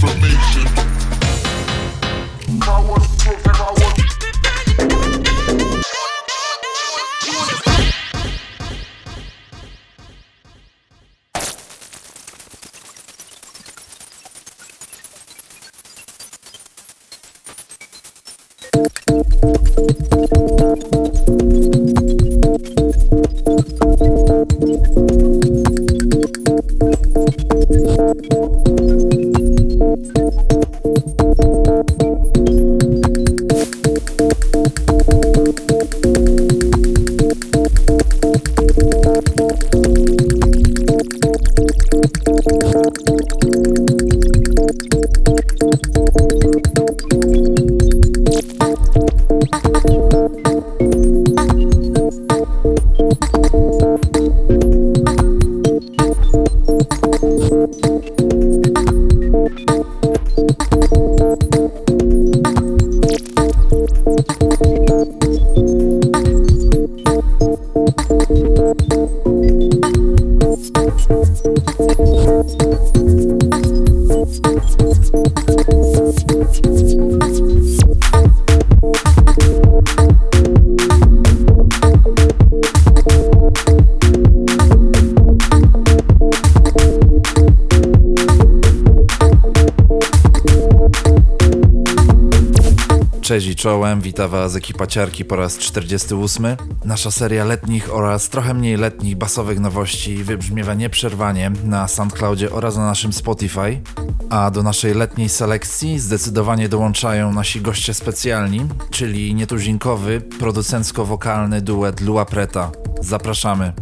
Cześć witam Was ekipa Ciarki po raz 48. Nasza seria letnich oraz trochę mniej letnich basowych nowości wybrzmiewa nieprzerwanie na SoundCloudzie oraz na naszym Spotify. A do naszej letniej selekcji zdecydowanie dołączają nasi goście specjalni, czyli nietuzinkowy, producencko-wokalny duet Lua Preta. Zapraszamy.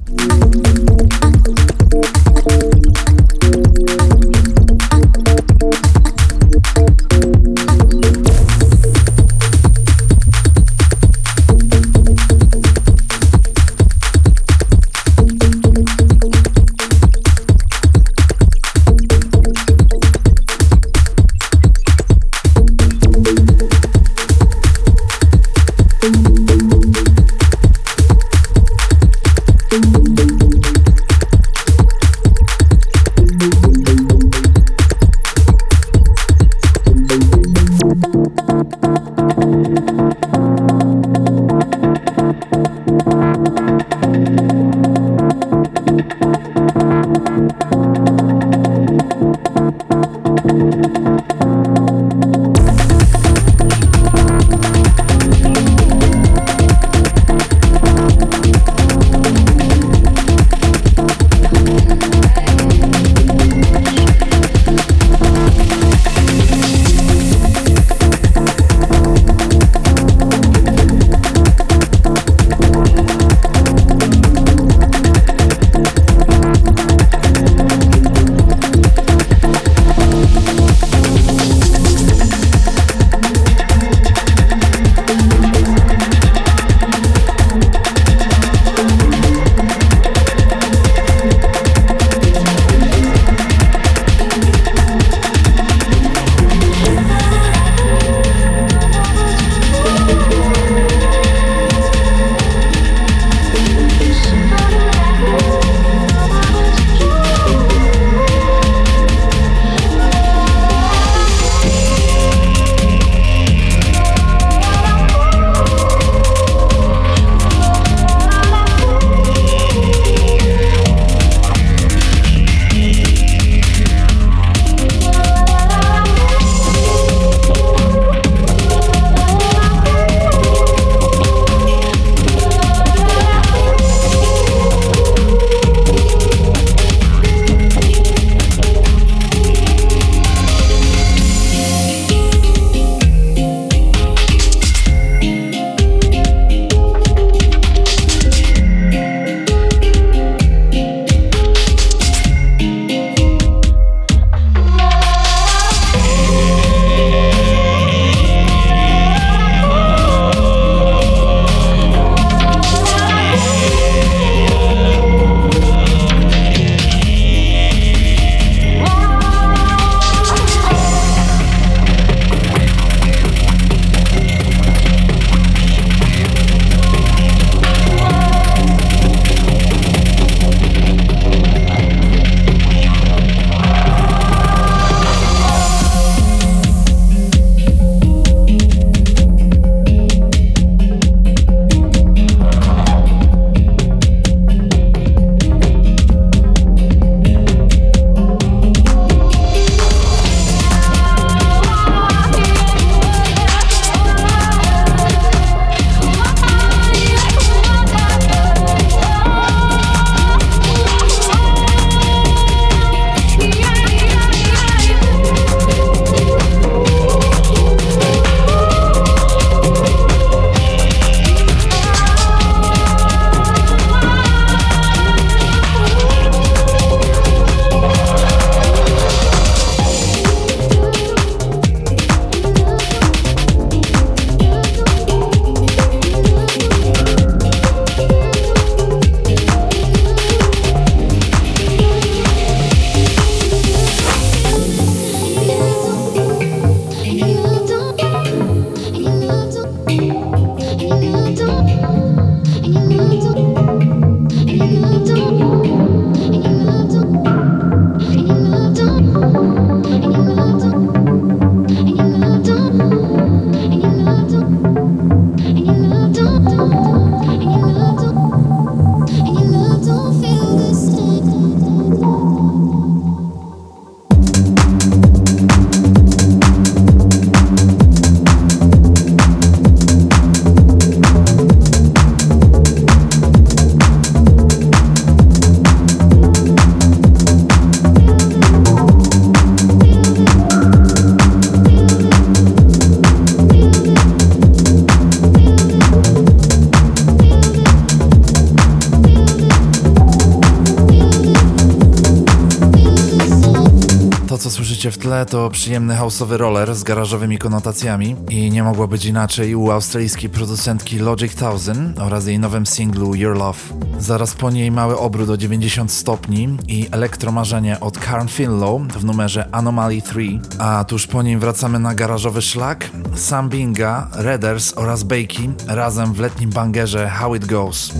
Słyszycie w tle, to przyjemny houseowy roller z garażowymi konotacjami i nie mogło być inaczej u australijskiej producentki Logic 1000 oraz jej nowym singlu Your Love. Zaraz po niej mały obrót o 90 stopni i elektromarzenie od Carn Finlow w numerze Anomaly 3, a tuż po nim wracamy na garażowy szlak Sam Binga, Redders oraz Bakey razem w letnim bangerze How It Goes.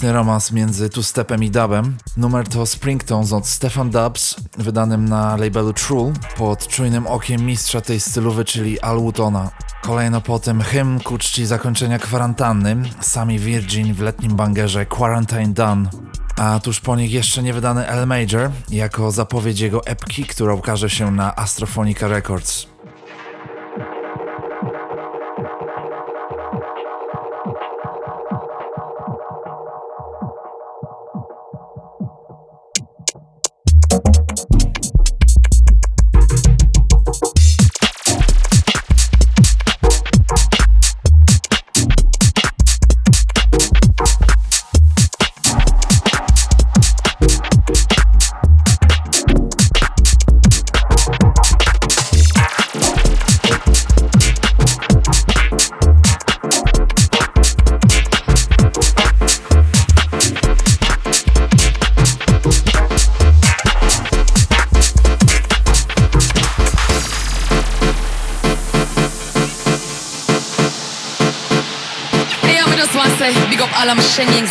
Piękny romans między two-stepem i dubem. Numer to Springtones od Stefan Dubs, wydanym na labelu True, pod czujnym okiem mistrza tej stylowy, czyli Al Wootona. Kolejno potem hymn ku czci zakończenia kwarantanny, sami Virgin w letnim bangerze Quarantine Done. A tuż po nich jeszcze nie wydany L Major, jako zapowiedź jego epki, która ukaże się na Astrophonica Records.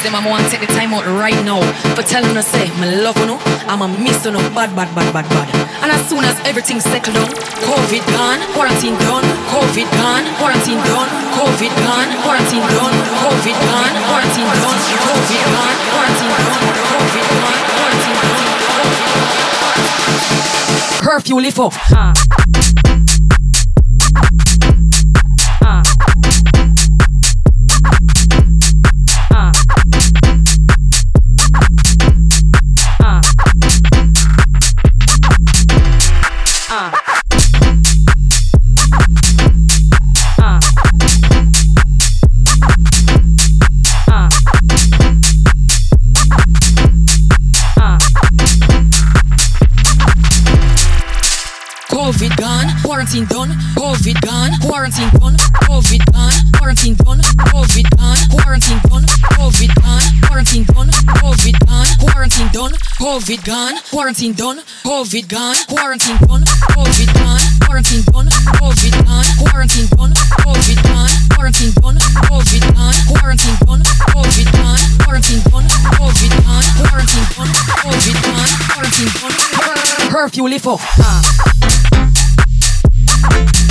Them I want to take the time out right now for telling us, say, me love you, know, I'm a miss you, know, bad, bad, bad, bad, bad. And as soon as everything's settled down, COVID gone, quarantine done, COVID gone, quarantine done, COVID gone, quarantine done, COVID gone, quarantine done, COVID gone, quarantine done, COVID gone, quarantine done. Curfew lift up. Uh. COVID gone, quarantine done, COVID gone, quarantine done, COVID gone, quarantine done, COVID gone, quarantine done, COVID gone, quarantine done, COVID gone, quarantine done, COVID gone, quarantine done, COVID gone, quarantine done, COVID gone, quarantine done, COVID gone, quarantine done, COVID gone, quarantine done, COVID gone, quarantine done, COVID gone, quarantine done, COVID gone, quarantine done, COVID gone, quarantine done, curfew lift up. Thank.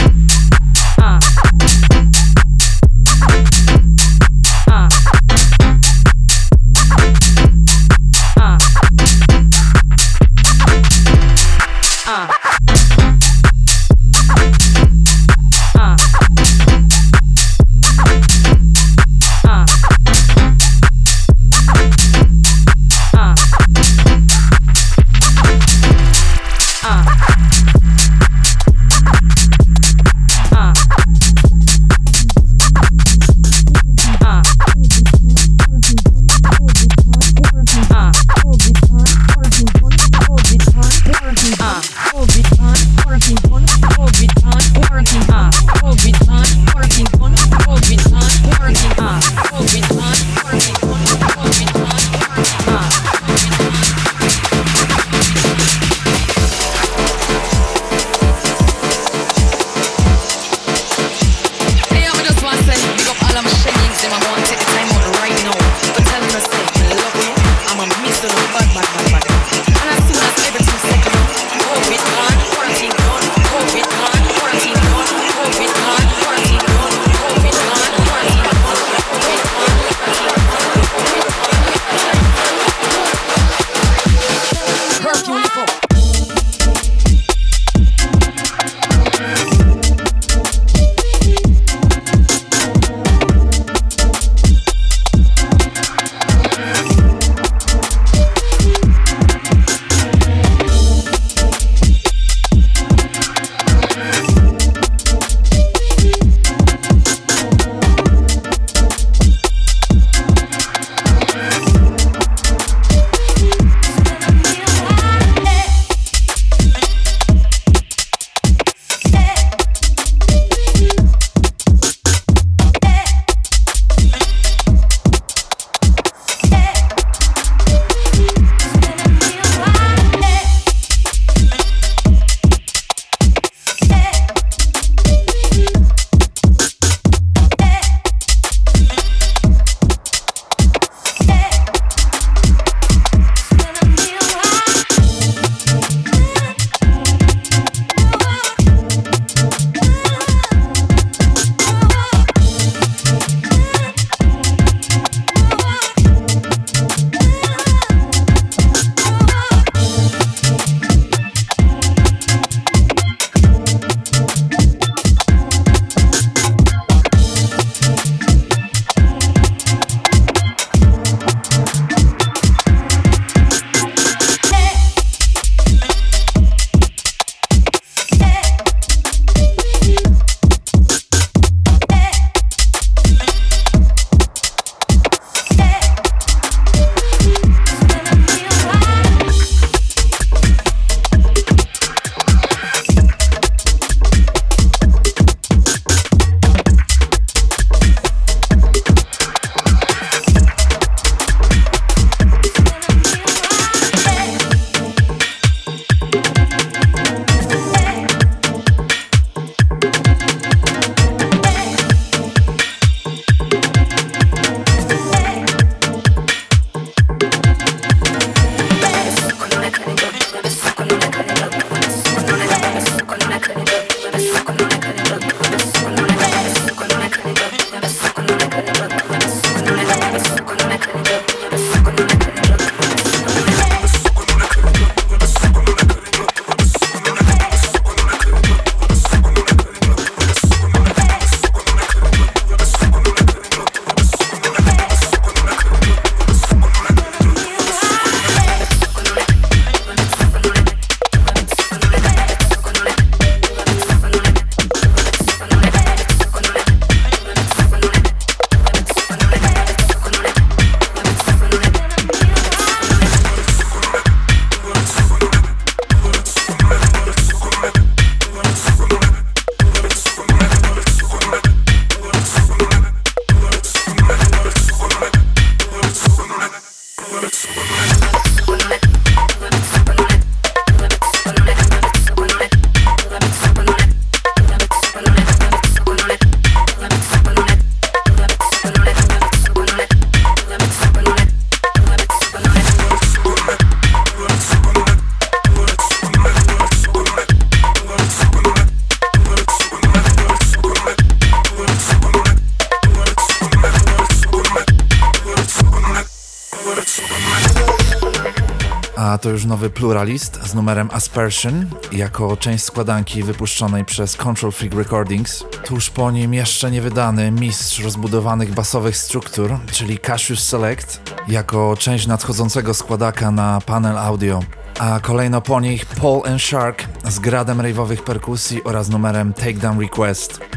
Nowy pluralist z numerem Aspersion jako część składanki wypuszczonej przez Control Freak Recordings. Tuż po nim jeszcze niewydany mistrz rozbudowanych basowych struktur, czyli Cassius Select, jako część nadchodzącego składaka na panel audio. A kolejno po nich Paul and Shark z gradem rave'owych perkusji oraz numerem Takedown Request.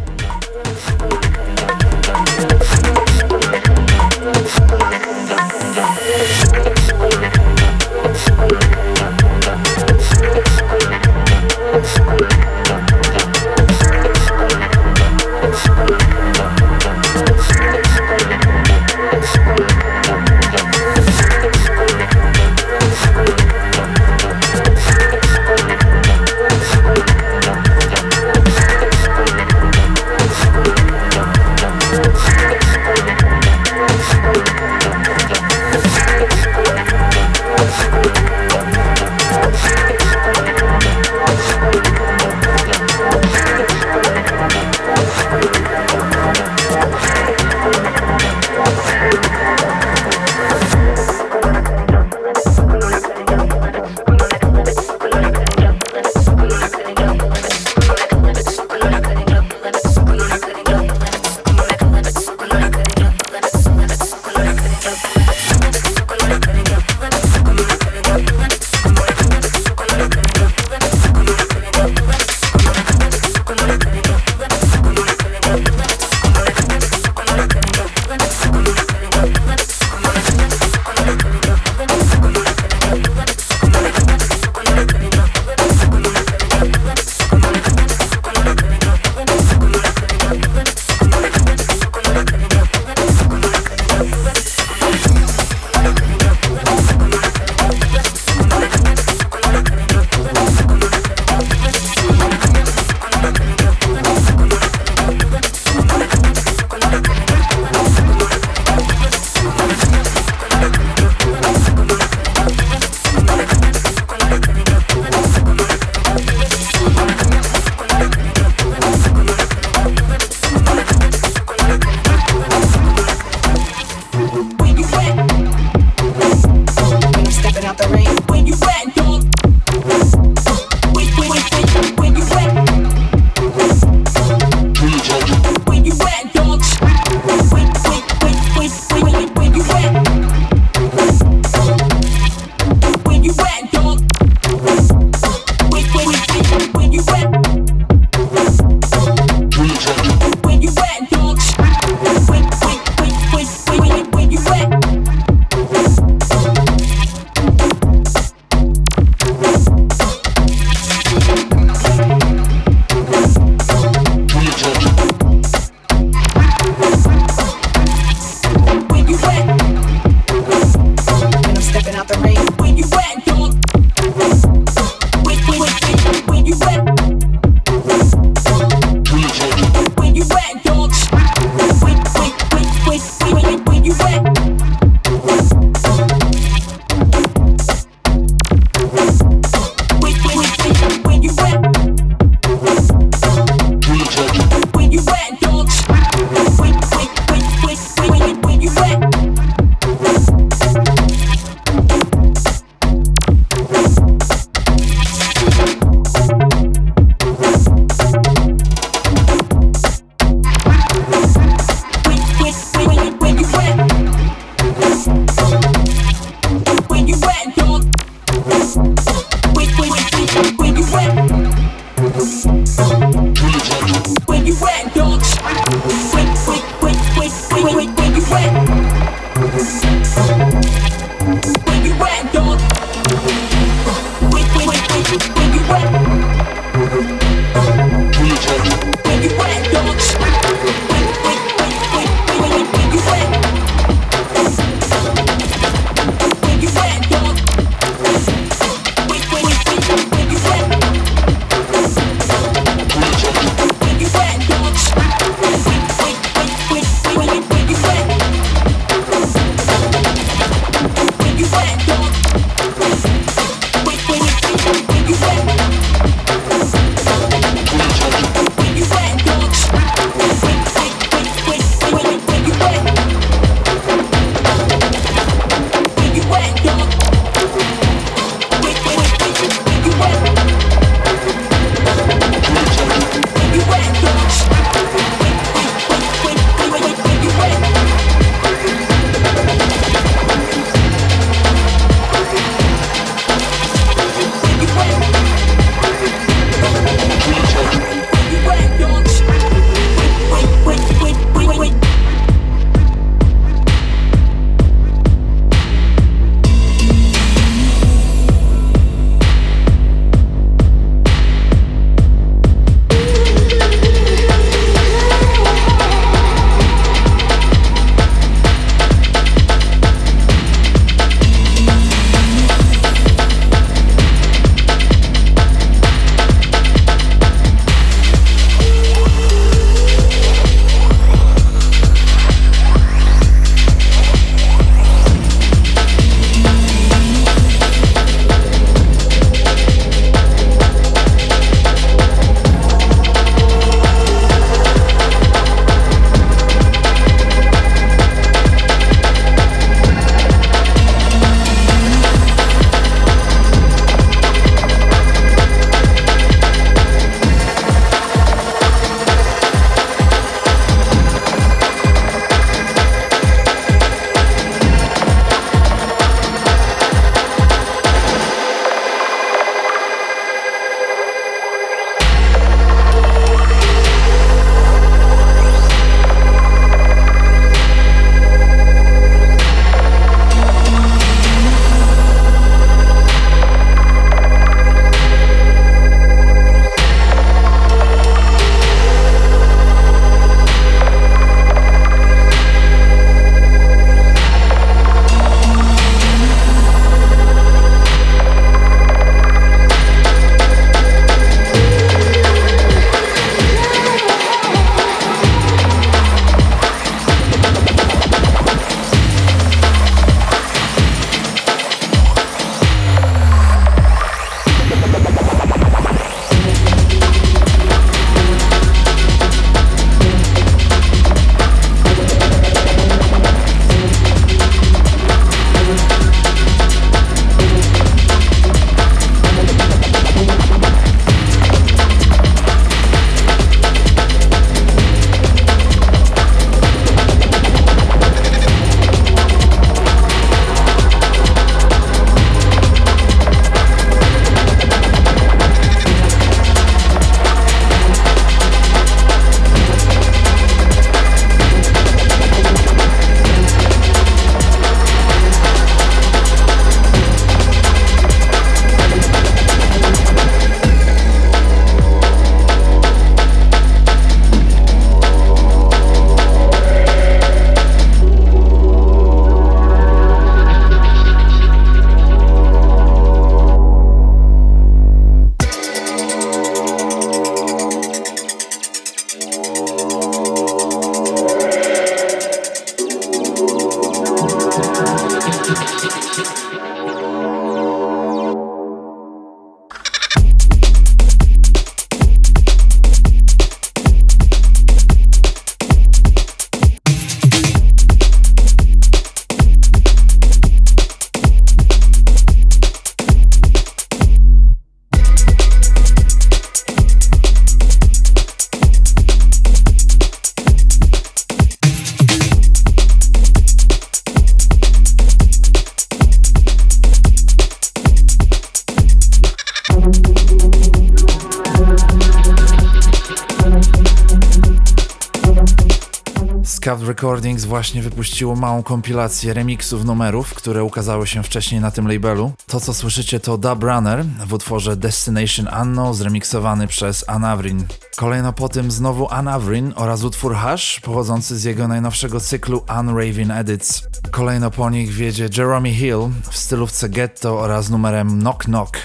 Właśnie wypuściło małą kompilację remixów numerów, które ukazały się wcześniej na tym labelu. To co słyszycie to Dub Runner w utworze Destination Unknown zremiksowany przez Anavrin. Kolejno po tym znowu Anavrin oraz utwór Hush pochodzący z jego najnowszego cyklu Unraven Edits. Kolejno po nich wiedzie Jeremy Hill w stylówce Ghetto oraz numerem Knock Knock.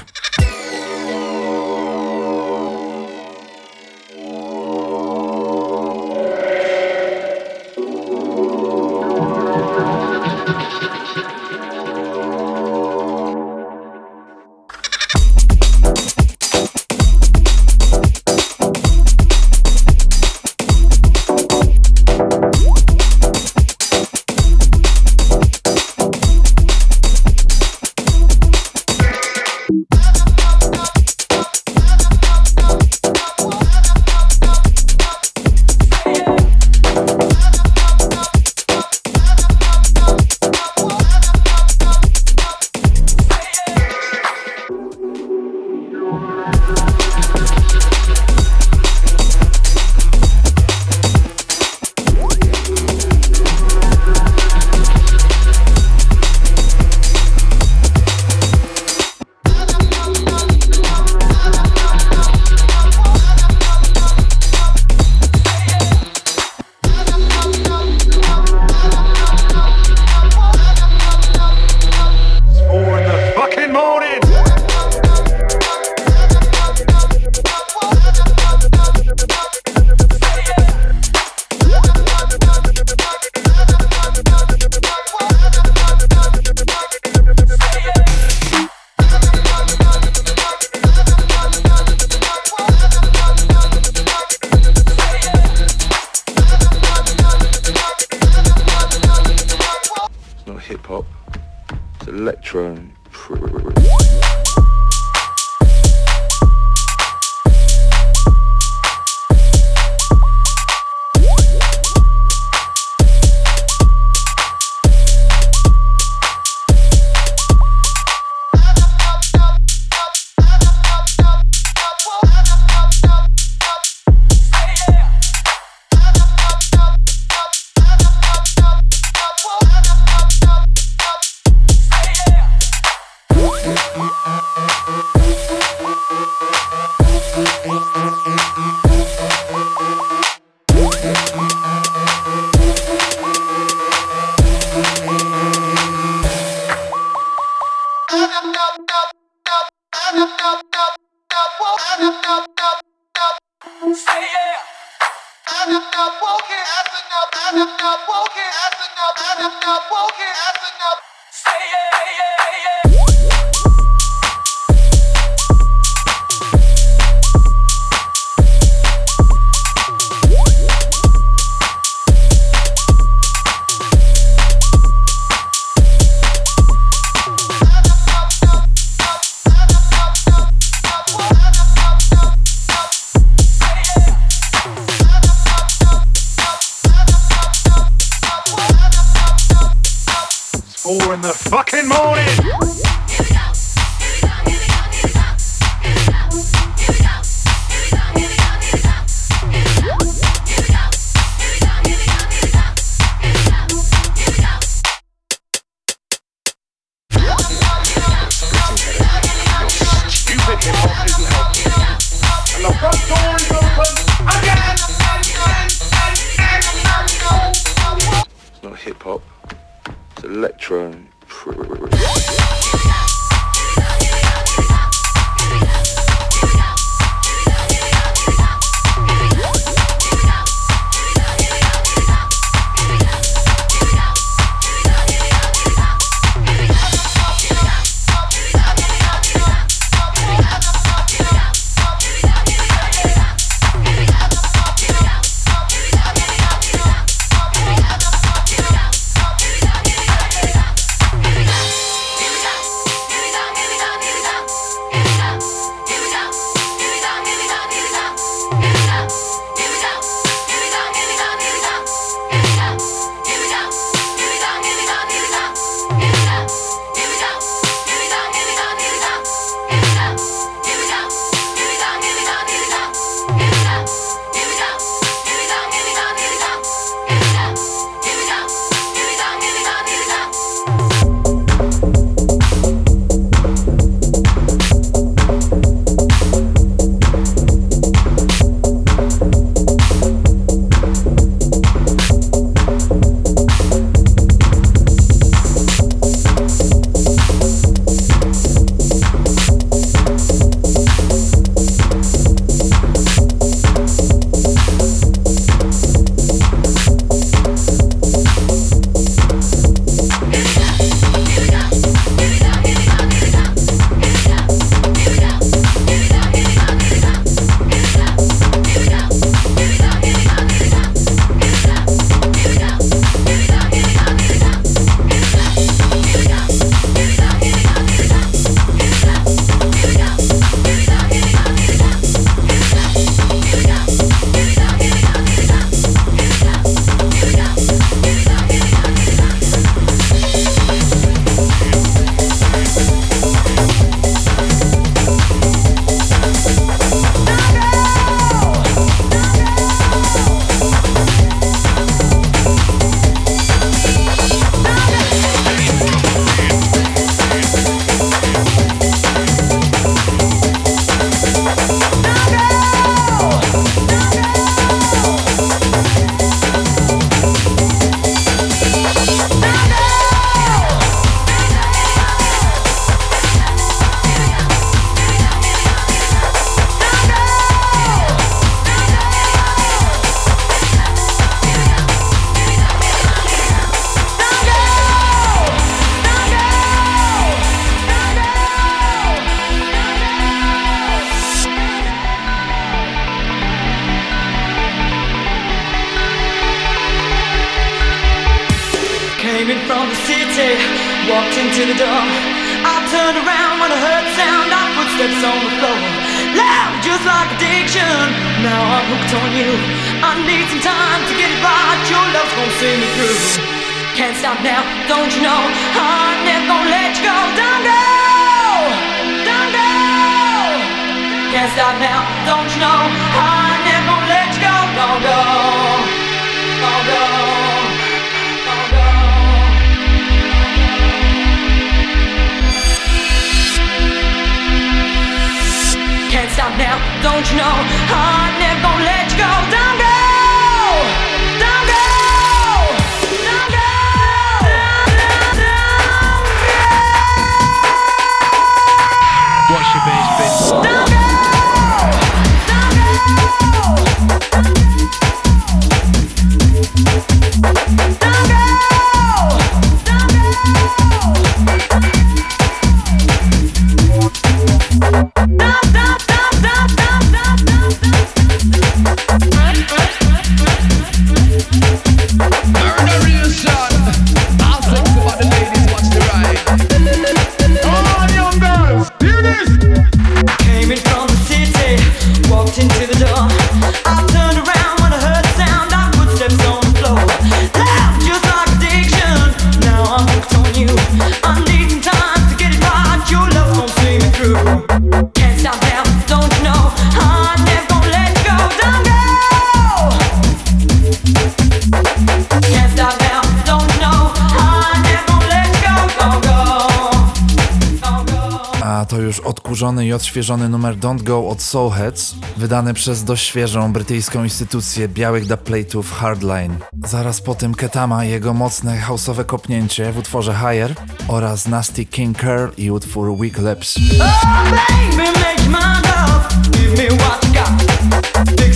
odkurzony i odświeżony numer Don't Go od Soulheads, wydany przez dość świeżą brytyjską instytucję białych dubplate'ów Hardline. Zaraz po tym Ketama i jego mocne houseowe kopnięcie w utworze Higher oraz Nasty King Curl i utwór Weak Lips. Oh,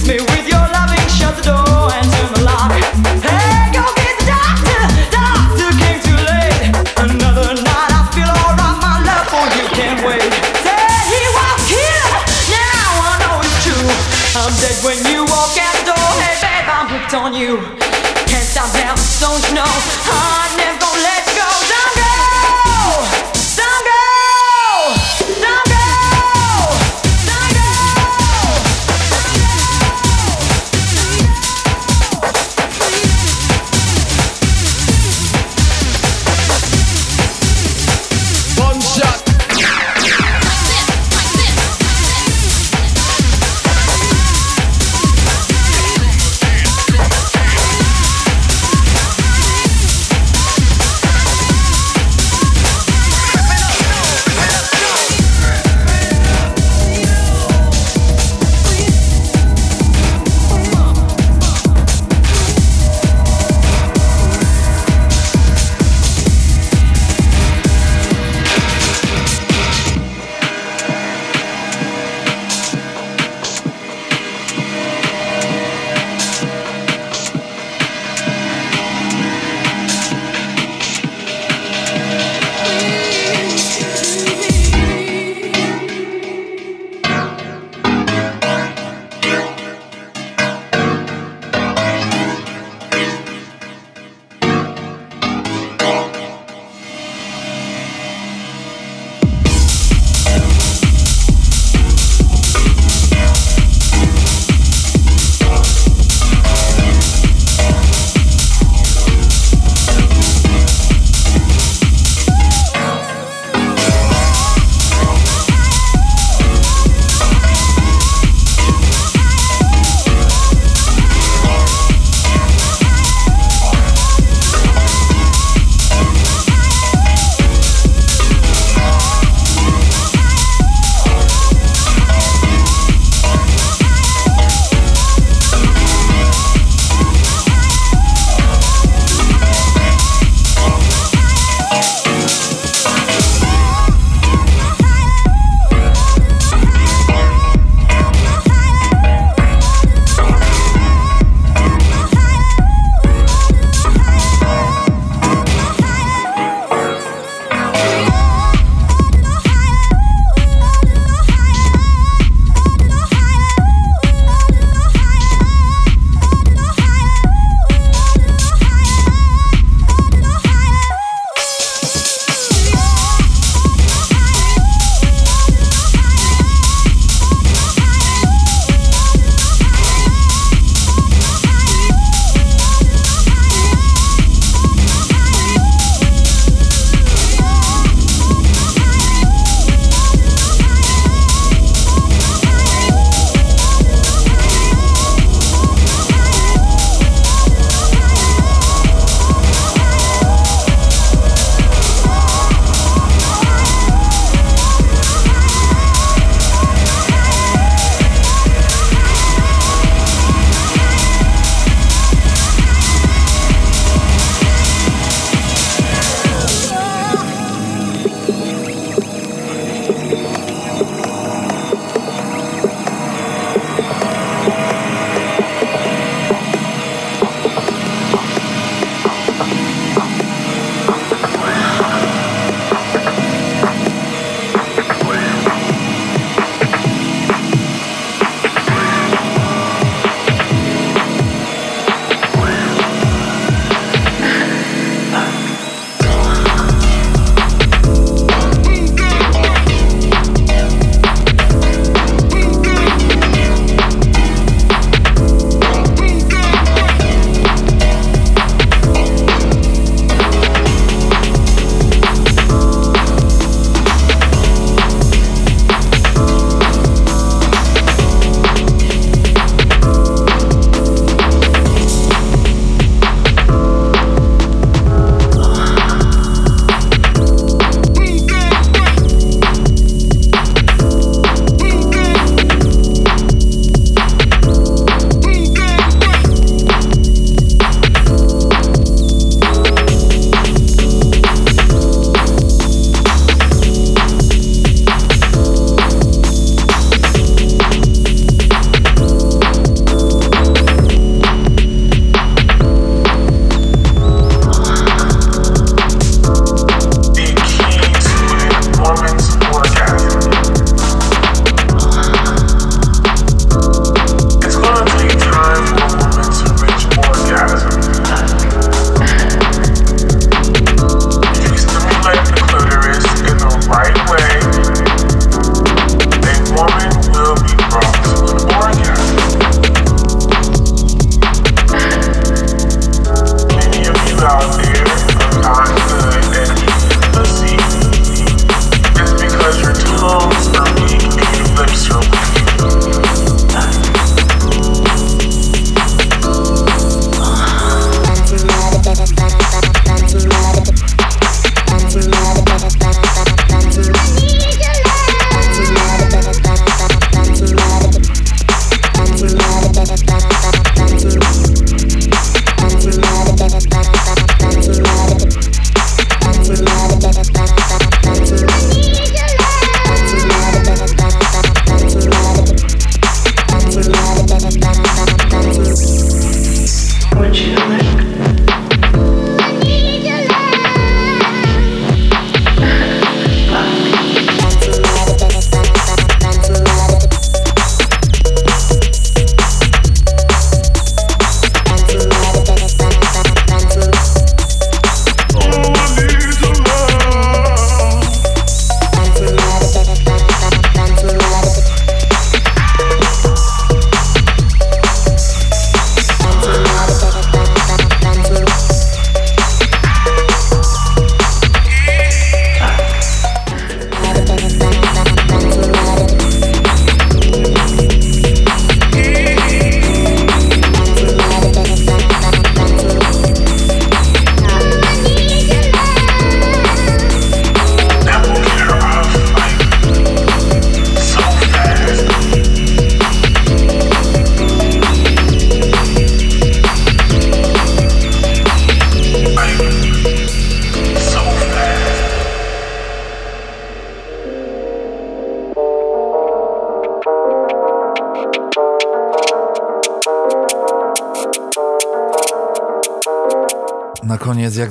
baby,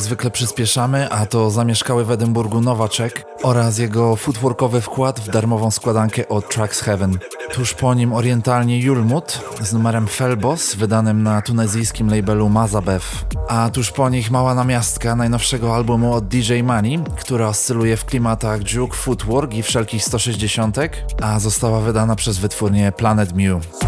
zwykle przyspieszamy, a to zamieszkały w Edynburgu Nowaczek oraz jego footworkowy wkład w darmową składankę od Tracks Heaven. Tuż po nim orientalnie Julmut z numerem Felbos, wydanym na tunezyjskim labelu Mazabev. A tuż po nich mała namiastka najnowszego albumu od DJ Money, która oscyluje w klimatach juke, footwork i wszelkich 160, a została wydana przez wytwórnię Planet Mew.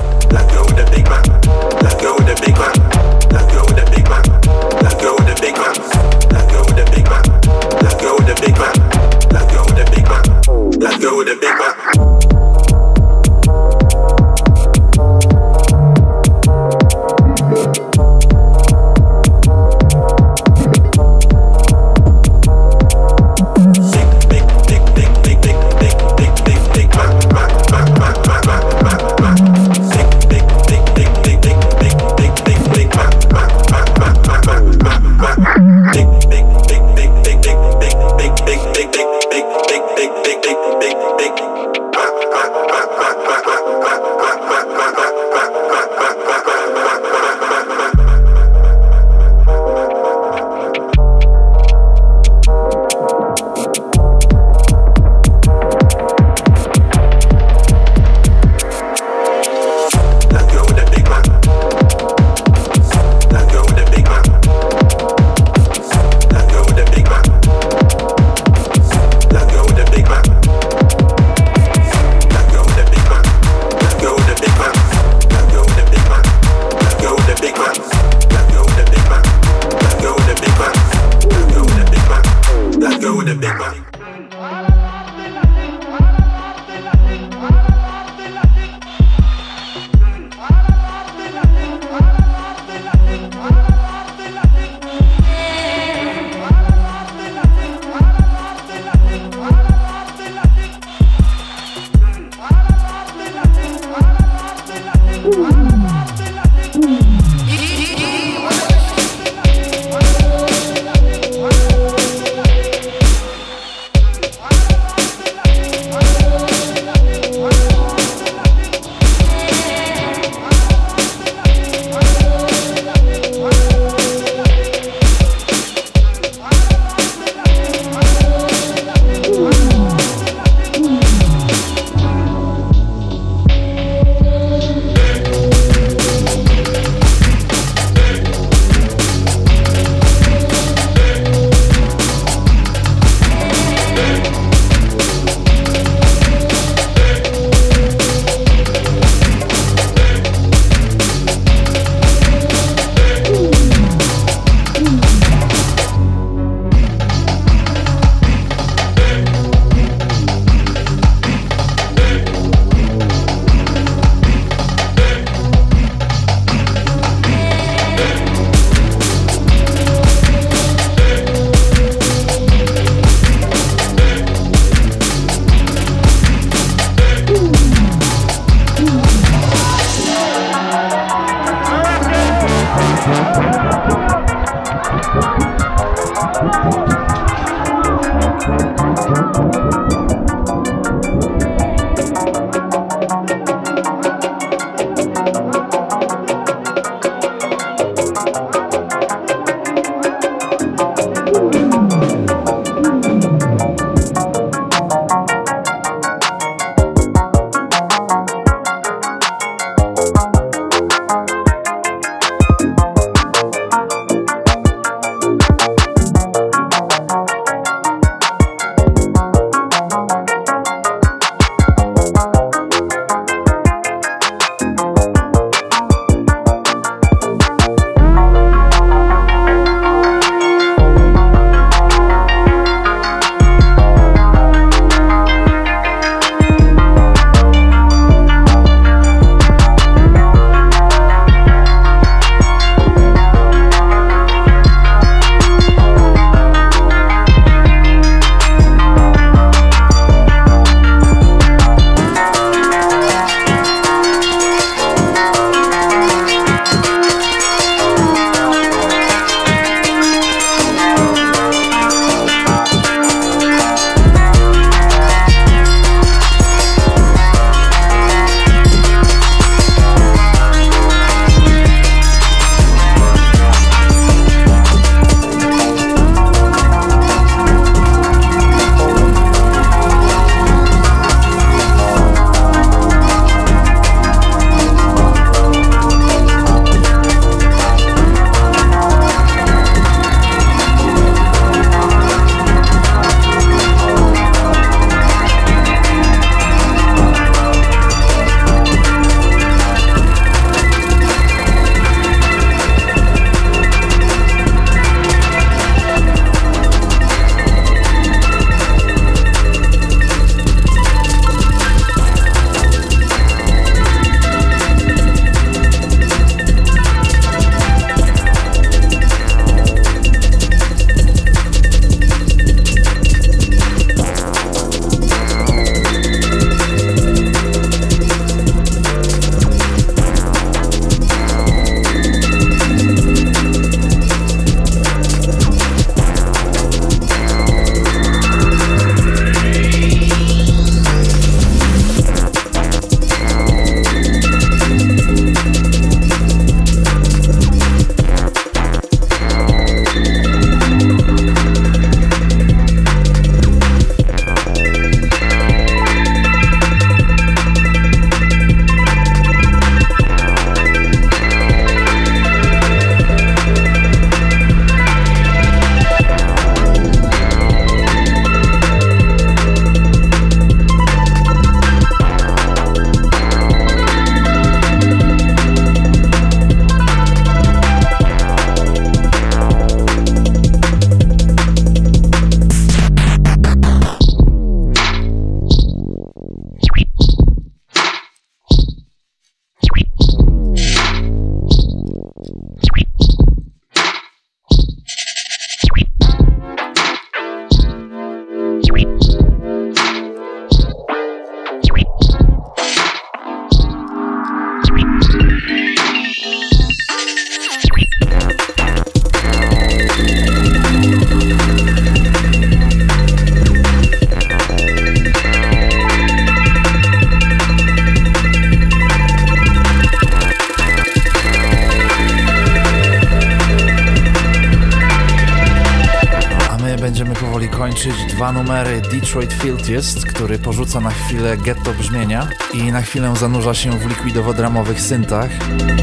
Detroit Filthiest, który porzuca na chwilę getto brzmienia i na chwilę zanurza się w likwidowo-dramowych syntach,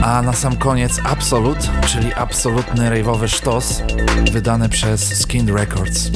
a na sam koniec Absolute, czyli absolutny rave'owy sztos, wydany przez Skin Records.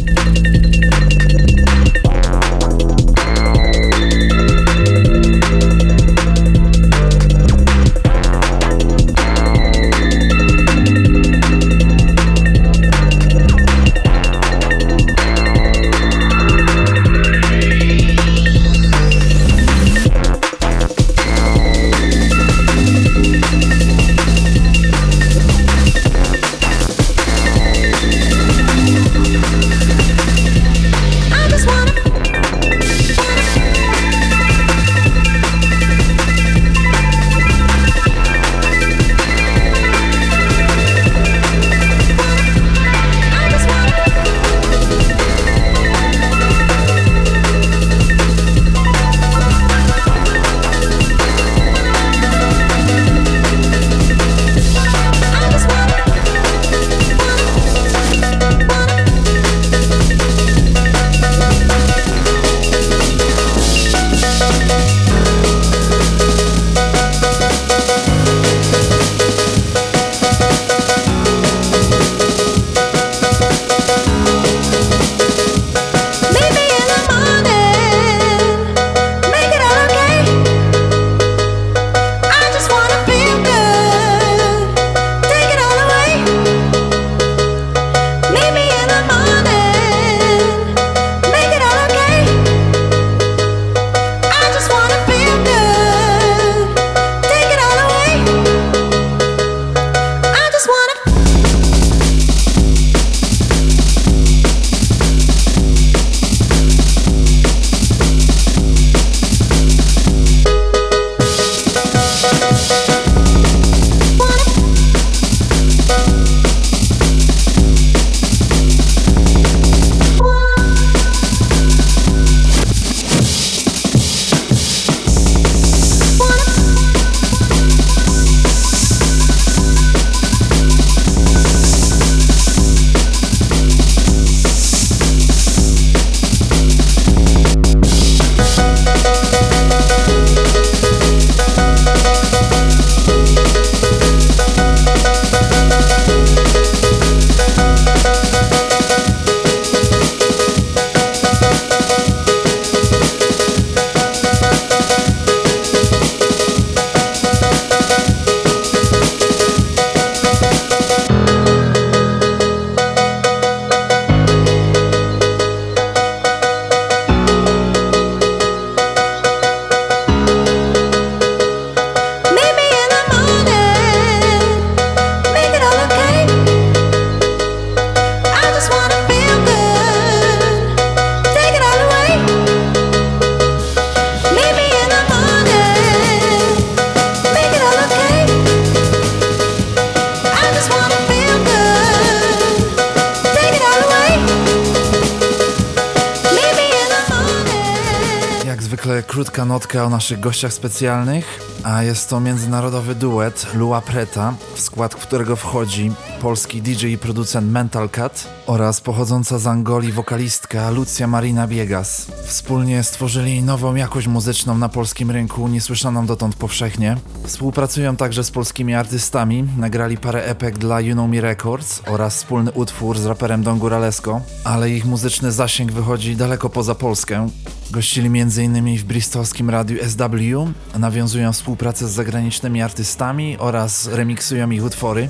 O naszych gościach specjalnych, a jest to międzynarodowy duet Lua Preta, w skład którego wchodzi polski DJ i producent Mental Cut oraz pochodząca z Angolii wokalistka Lucia Marina Biegas. Wspólnie stworzyli nową jakość muzyczną na polskim rynku, niesłyszaną dotąd powszechnie. Współpracują także z polskimi artystami, nagrali parę epek dla You Know Me Records oraz wspólny utwór z raperem Don Guralesco, ale ich muzyczny zasięg wychodzi daleko poza Polskę. Gościli m.in. w bristolskim radiu SW, nawiązują współpracę z zagranicznymi artystami oraz remiksują ich utwory.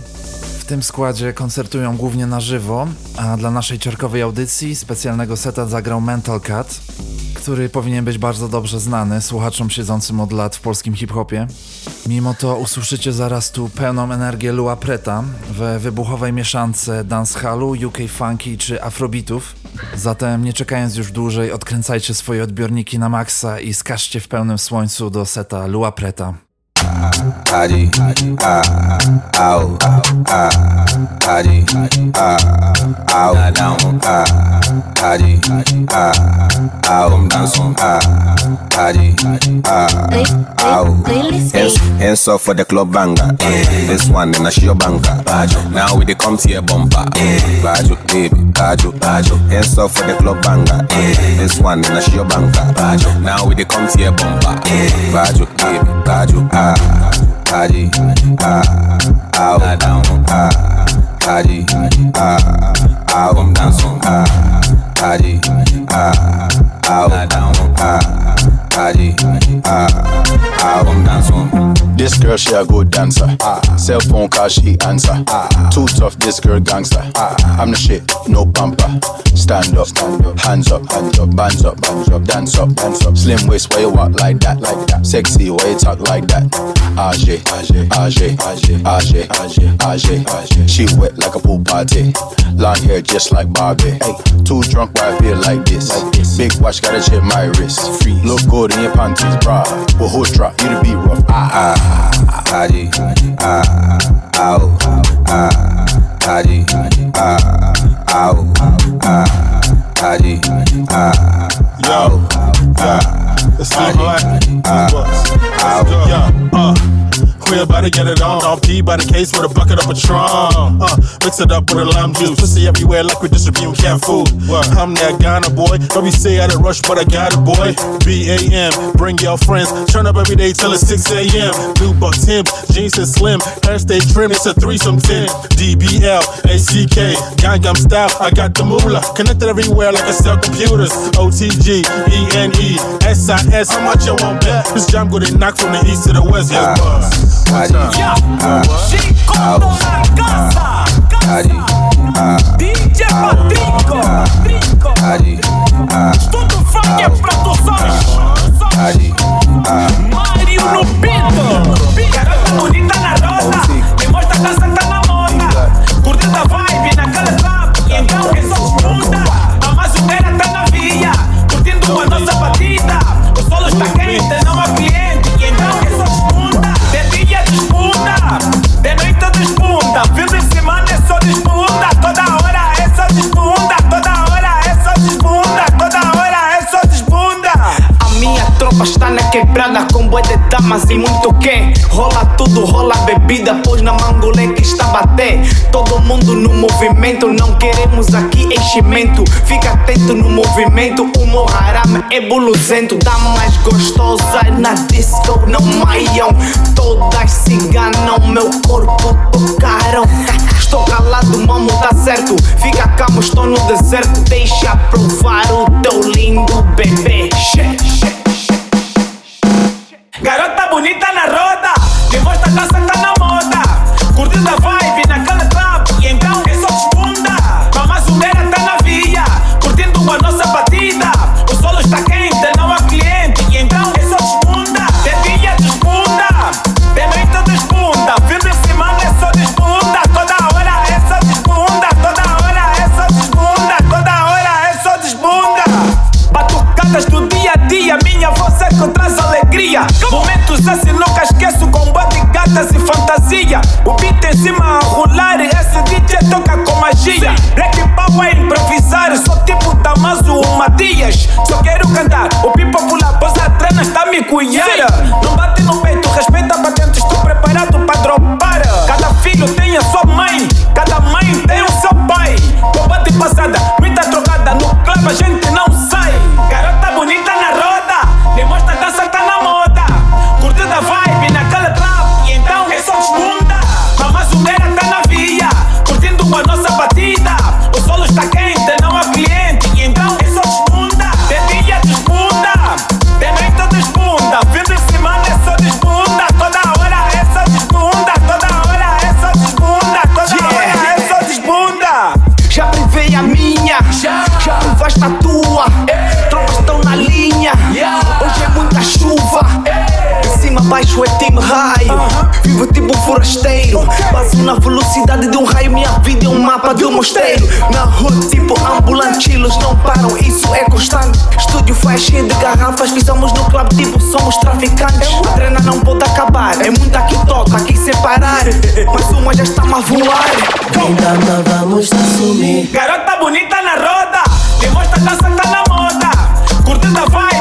W tym składzie koncertują głównie na żywo, a dla naszej czerkowej audycji specjalnego seta zagrał Mental Cut, który powinien być bardzo dobrze znany słuchaczom siedzącym od lat w polskim hip-hopie. Mimo to usłyszycie zaraz tu pełną energię Lua Preta we wybuchowej mieszance dancehallu, UK funky czy afrobeatów. Zatem nie czekając już dłużej, odkręcajcie swoje odbiorniki na maksa i skażcie w pełnym słońcu do seta Lua Preta. Adi, ah, au, ah, Adi, ah, au, down, ah, Adi, ah, au, dançom, ah, Adi, ah, au. Hands, hands off for the club banger. This one in a show banker. Now we the come to your bumper. Bajo, baby, bajo, bajo. Hands off for the club banger. This one in a show banker. Now we the come to your bumper. Bajo, baby, bajo, ah. Adi, ah, au, down, ah, Adi, ah, au, I'm dancing, ah, Adi, ah, au, down, ah, Ah, au, I'm dancing. This girl, she a good dancer. Cell phone call, she answer. Too tough, this girl gangster. I'm the shit, no bumper. Stand up, Stand up. hands up, hands up, bands up, bands up, dance up, dance up. Slim waist, why you walk like that, like that? Sexy, why you talk like that? Age, age, age, age, age, age. She wet like a pool party. Long hair just like Barbie. Hey, too drunk, why I feel like this? Big watch, gotta check my wrist. Look good in your panties, bra. But who's drop? You the beat rough. Ah, ah. Adi, ah, au, ah, Adi, ah, au, ah, Adi, ah, Yo, yeah, it's still black. au. Yeah, uh, we about to get it on. Off P by the case with a bucket of Patron. Uh, mix it up with a lime juice. Pussy everywhere like we distributing cat food. What? I'm that Ghana boy. Don't be say I done rush, but I got it, boy. B A M, bring your friends. Turn up every day till it's 6 a.m. New buck Tim, jeans and slim. Hair stay trim, it's a threesome 10. DBL, ACK, Gangnam style. I got the moolah. Connected everywhere like I sell computers. OTG, ENE, SIS. How much you want bet? This jam go they knock from the east to the west. Yeah, Cari, Chico na casa, DJ Patrico, tudo funk é pra tu só, Mário no pinto, pinta bonita na rosa, me mostra dança tá na damas e muito quem Rola tudo, rola bebida, pois na mangolé que está bater Todo mundo no movimento, não queremos aqui enchimento. Fica atento no movimento, o Moharam é buluzento. Damas gostosas na disco não maiam. Todas se enganam, meu corpo tocaram. Estou calado, mamo, tá certo. Fica calmo, estou no deserto Deixa provar o teu lindo bebê Na rua tipo ambulantilos Não param, isso é constante. Estúdio faz cheio de garrafas. Pisamos no club tipo somos traficantes. A treina não pode acabar. É muita que toca, que separar. Mas uma já está a voar. Então vamos assumir. Garota bonita na roda. Demonstra dança que tá na moda. Curtindo a vibe.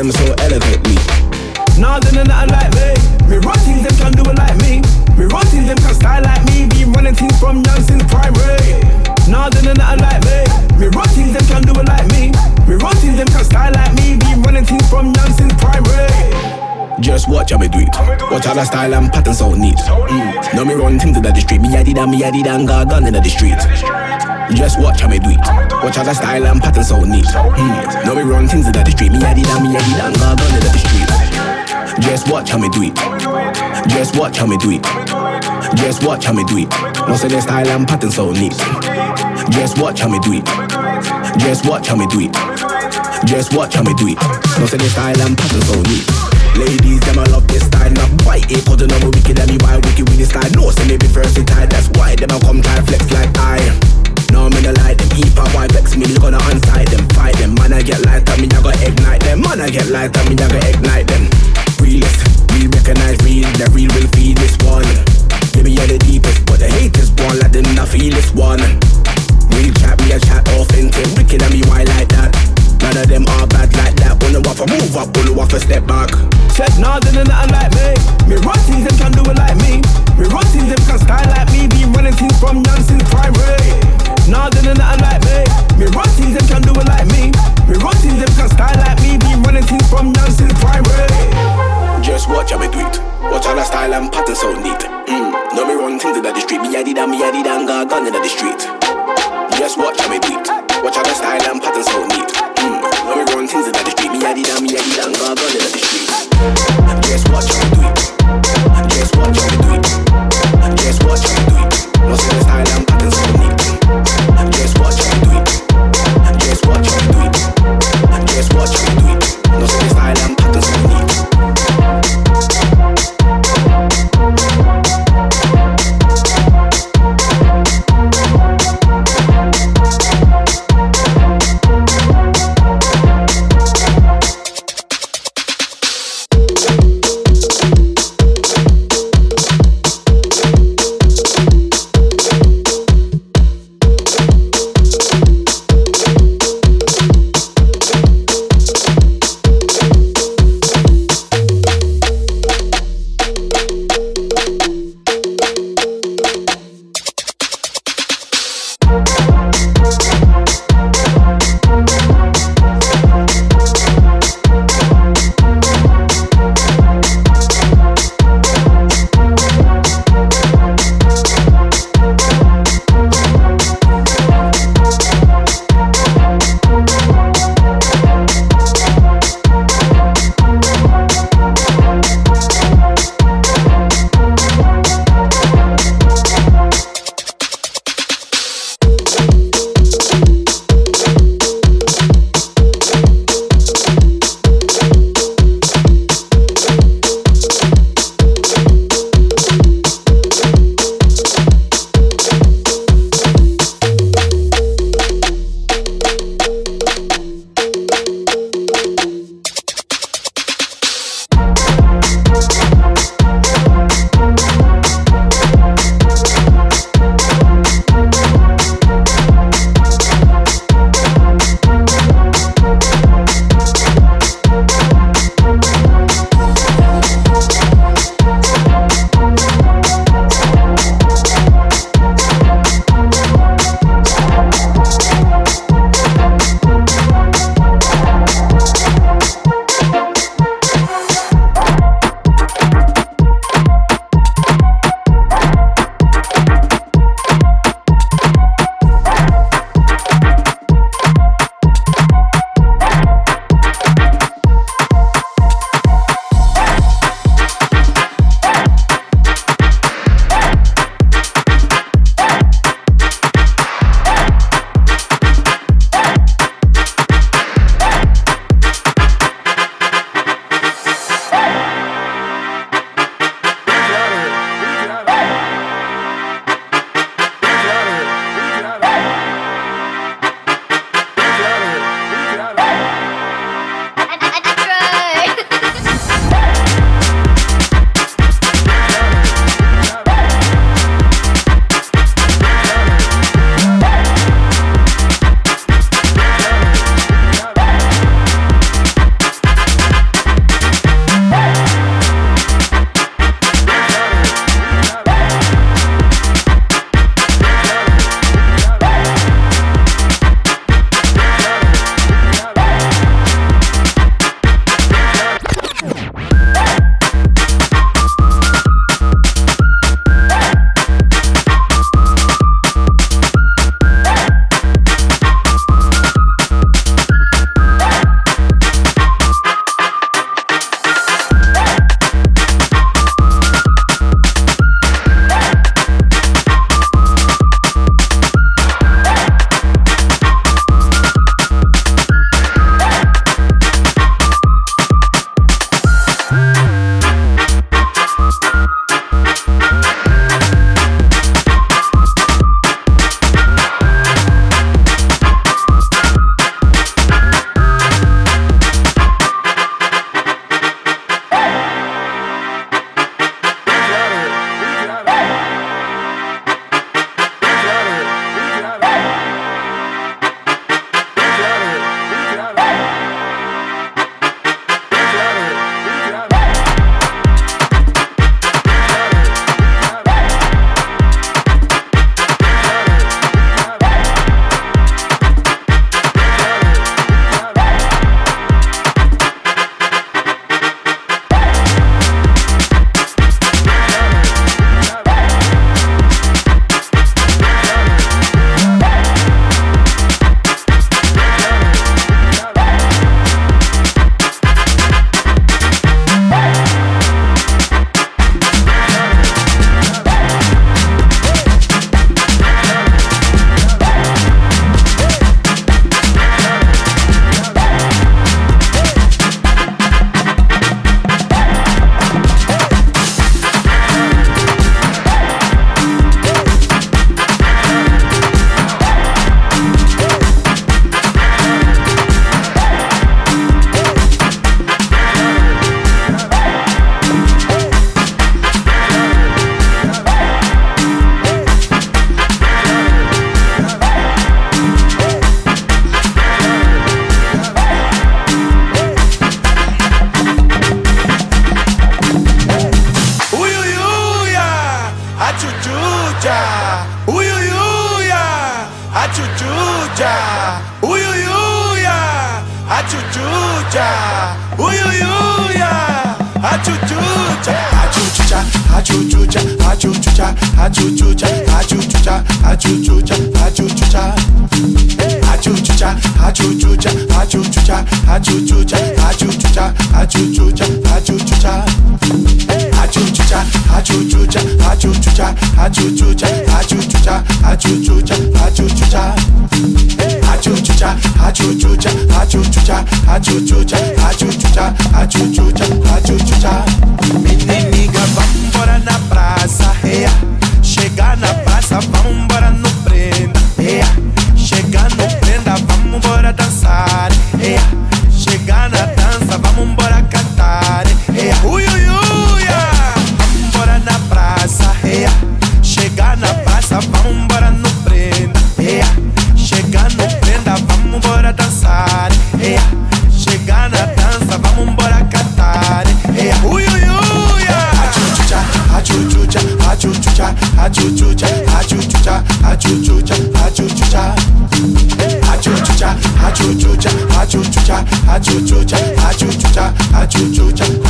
Them so elegantly. Nah, they not like me. Me run things, them can do it like me. Me run things, them can style like me. Be running things from young since primary. Nah, they not like me. Me run things, them can do it like me. Me run things, them can style like me. Be running things from young since primary. Just watch how me do it. Watch how the style and pattern so neat. Mm. Know me run things in the street. Me did and me and got gun in the street. Just watch how me do it. Watch how the style and pattern so neat. Mm. Know me run things in the street. Me did and me did and got gun in the street. Just watch how me do it. Just watch how me do it. Just watch how me do it. No say the style and pattern so neat. Just watch how me do it. Just watch how me do it. Just watch how me do it. No say the style and pattern so neat. Ladies, them I love this style. Not white, it cause them I'm wicked and me why wicked with this style. No, say me be versatile. That's why them I come try flex like I. No, me no light, them. Eat pop, why vex me? Gonna unside them, fight them. Man, I get light up, me I go ignite them. Man, I get light up, me I go ignite them. Realist, we recognize real. The real will feed this one. Yeah, me the deepest, but the haters born like them not feel this one. Real chat, me a chat authentic. Wicked and me why like that. None of them are bad like that. Wanna waff a move up, wanna waff a step back. Said nah, they nothing like me. Me run things, them can do it like me. Me run things, them can style like me. Be running things from young since primary. Nah, they nothing like me. Me run things, them can do it like me. Me run things, them can style like me. Be running things from young since primary. Just watch how me do it. Watch how the style and pattern so neat. Mm. No me run things in the street. Me a did and me a did and got gun in the street. Just watch how me do it. Watch how the style and pattern so neat. Mm. No me run things in the street. Me a did and me a did and got gun in the street. Just watch how me do it.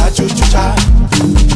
ajujuja.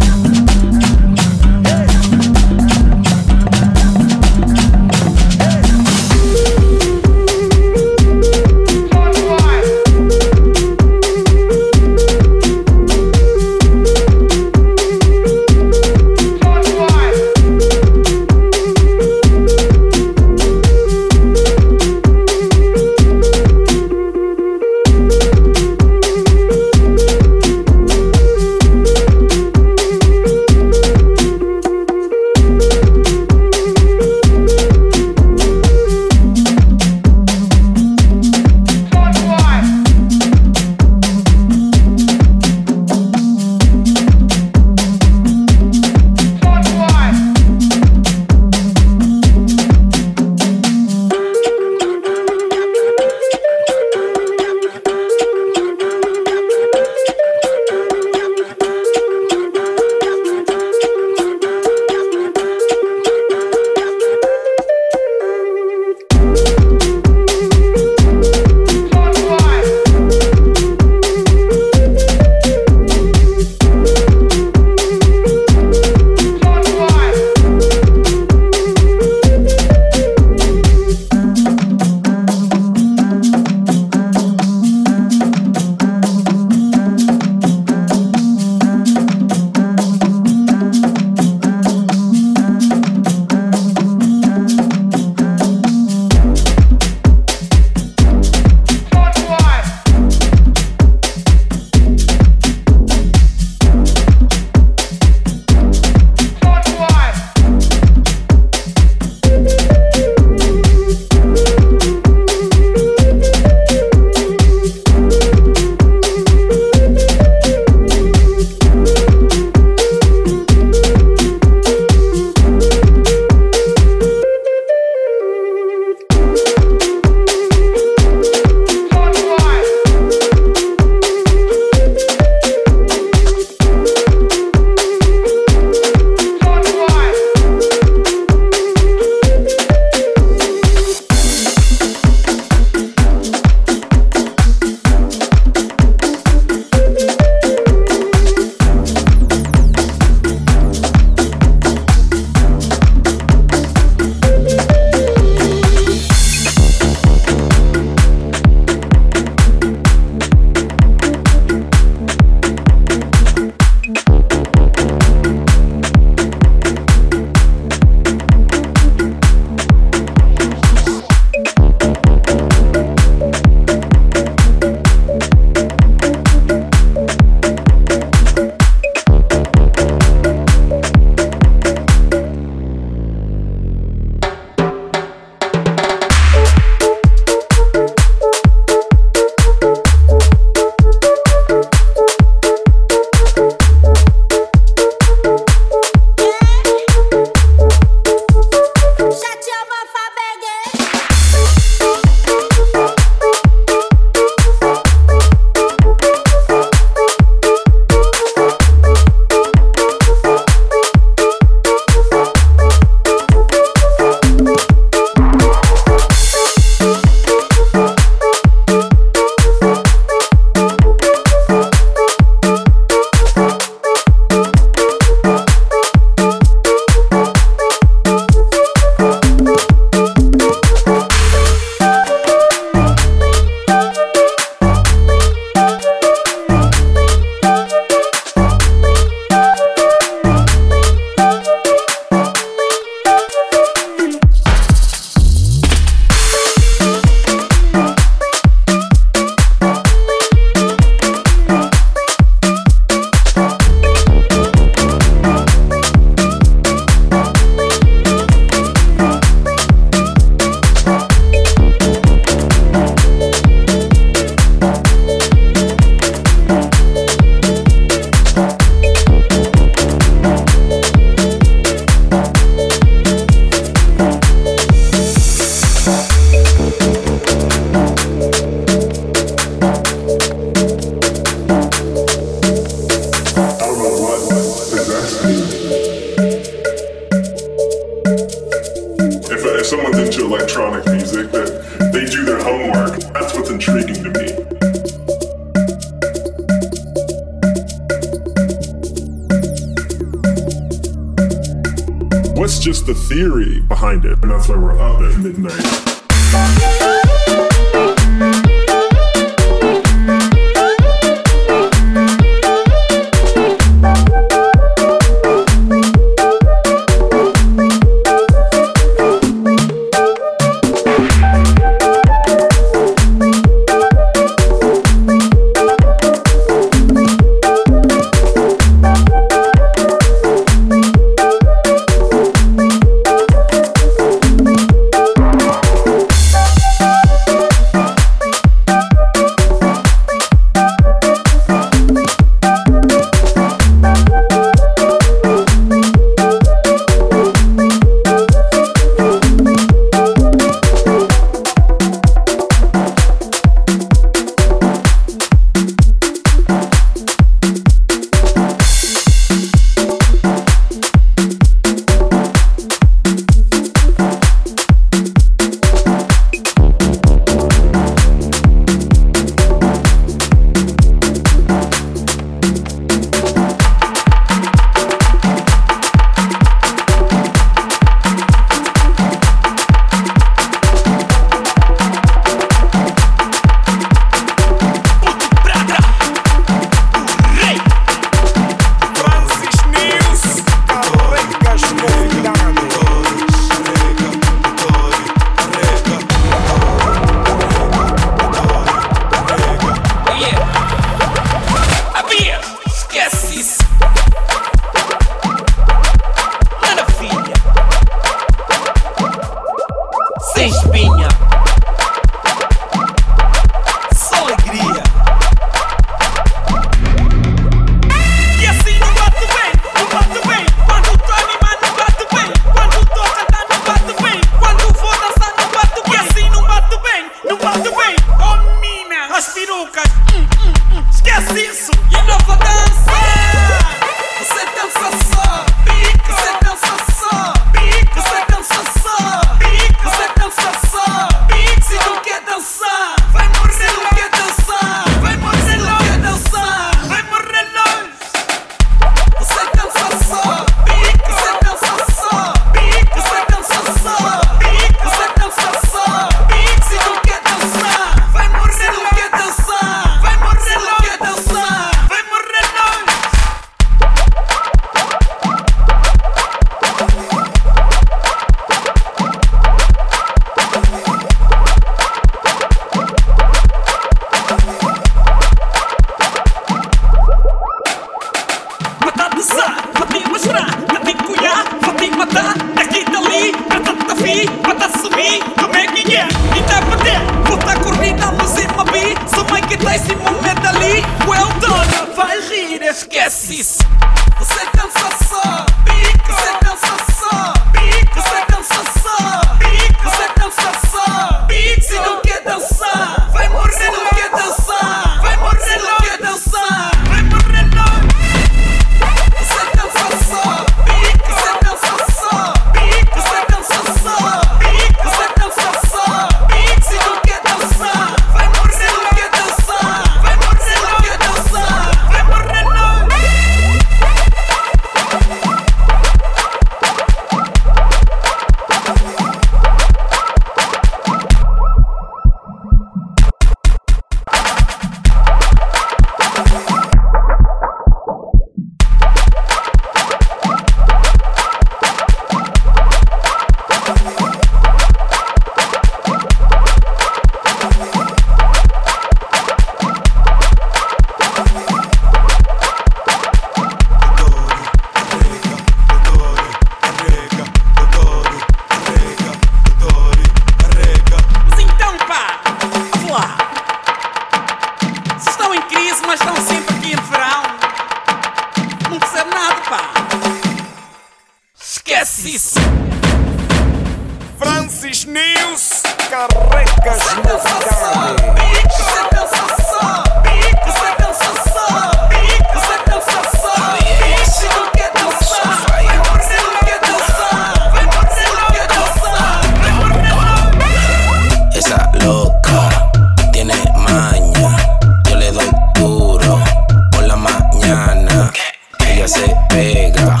pega.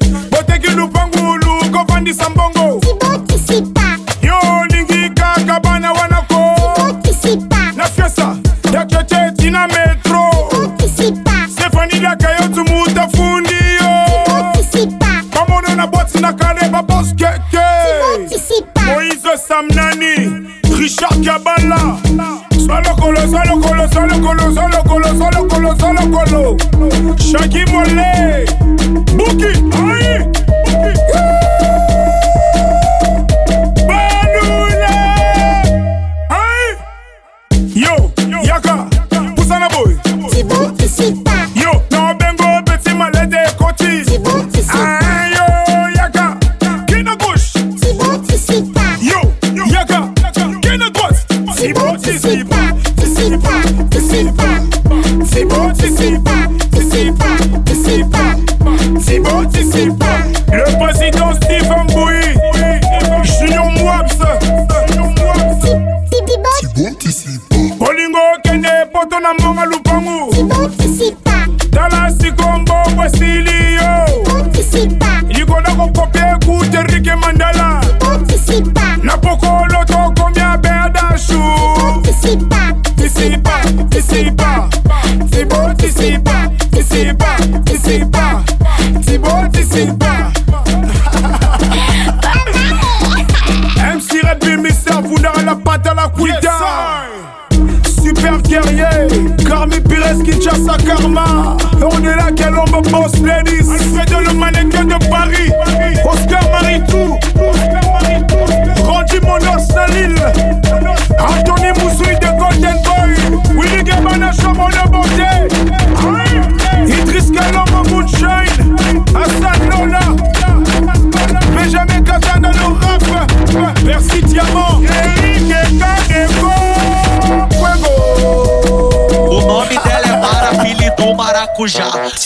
Yeah.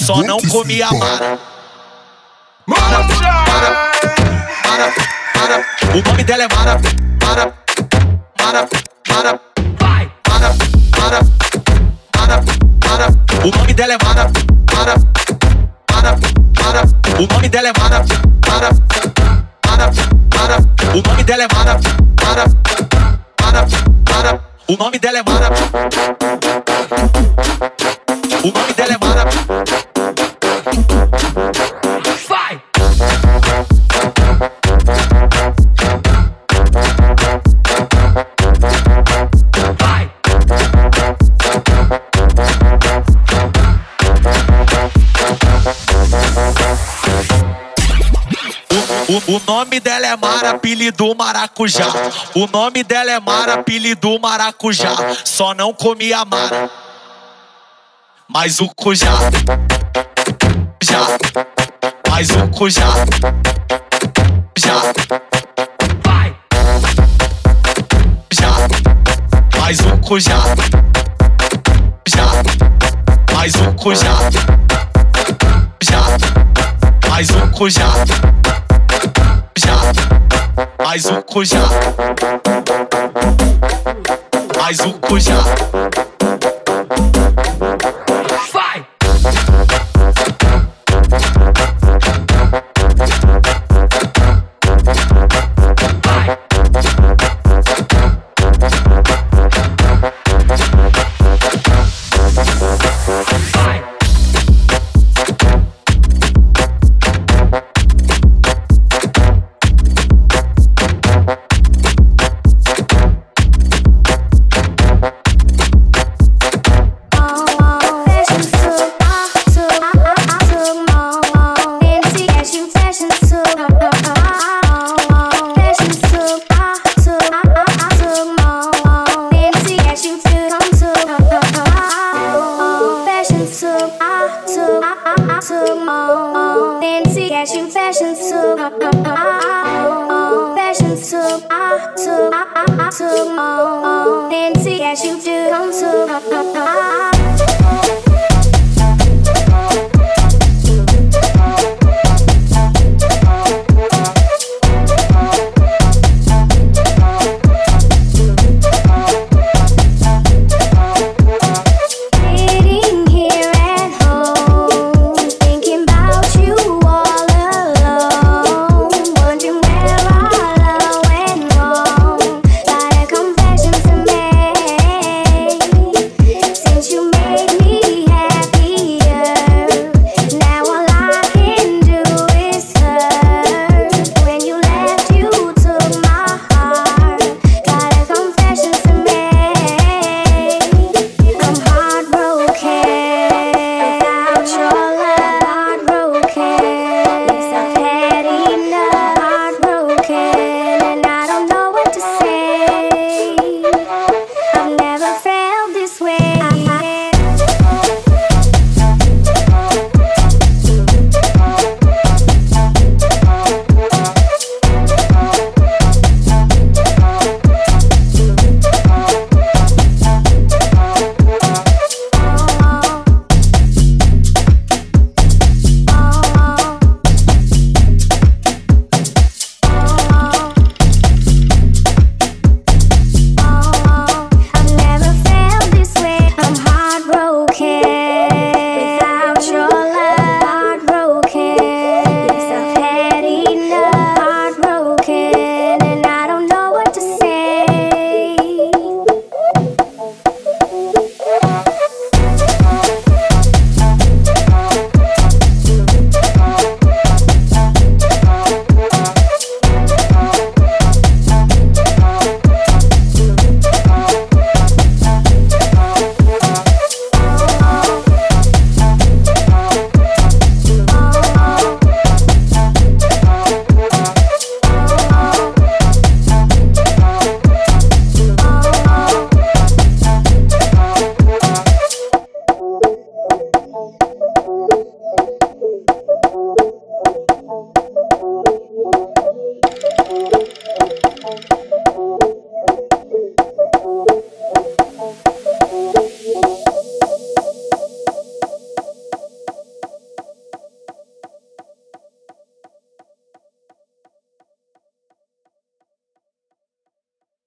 Só não comi a Mara. Mara, mara, mara. O nome dela é nome dela é Mara, apelido maracujá. O nome dela é Mara, apelido maracujá. Só não comia Mara, mas o cujá. Já, mas o cujá. Já, vai. Já, mas o cujá. Já, mais o cujá. Já, mais o cujá já, mais um cujá, mais um cujá.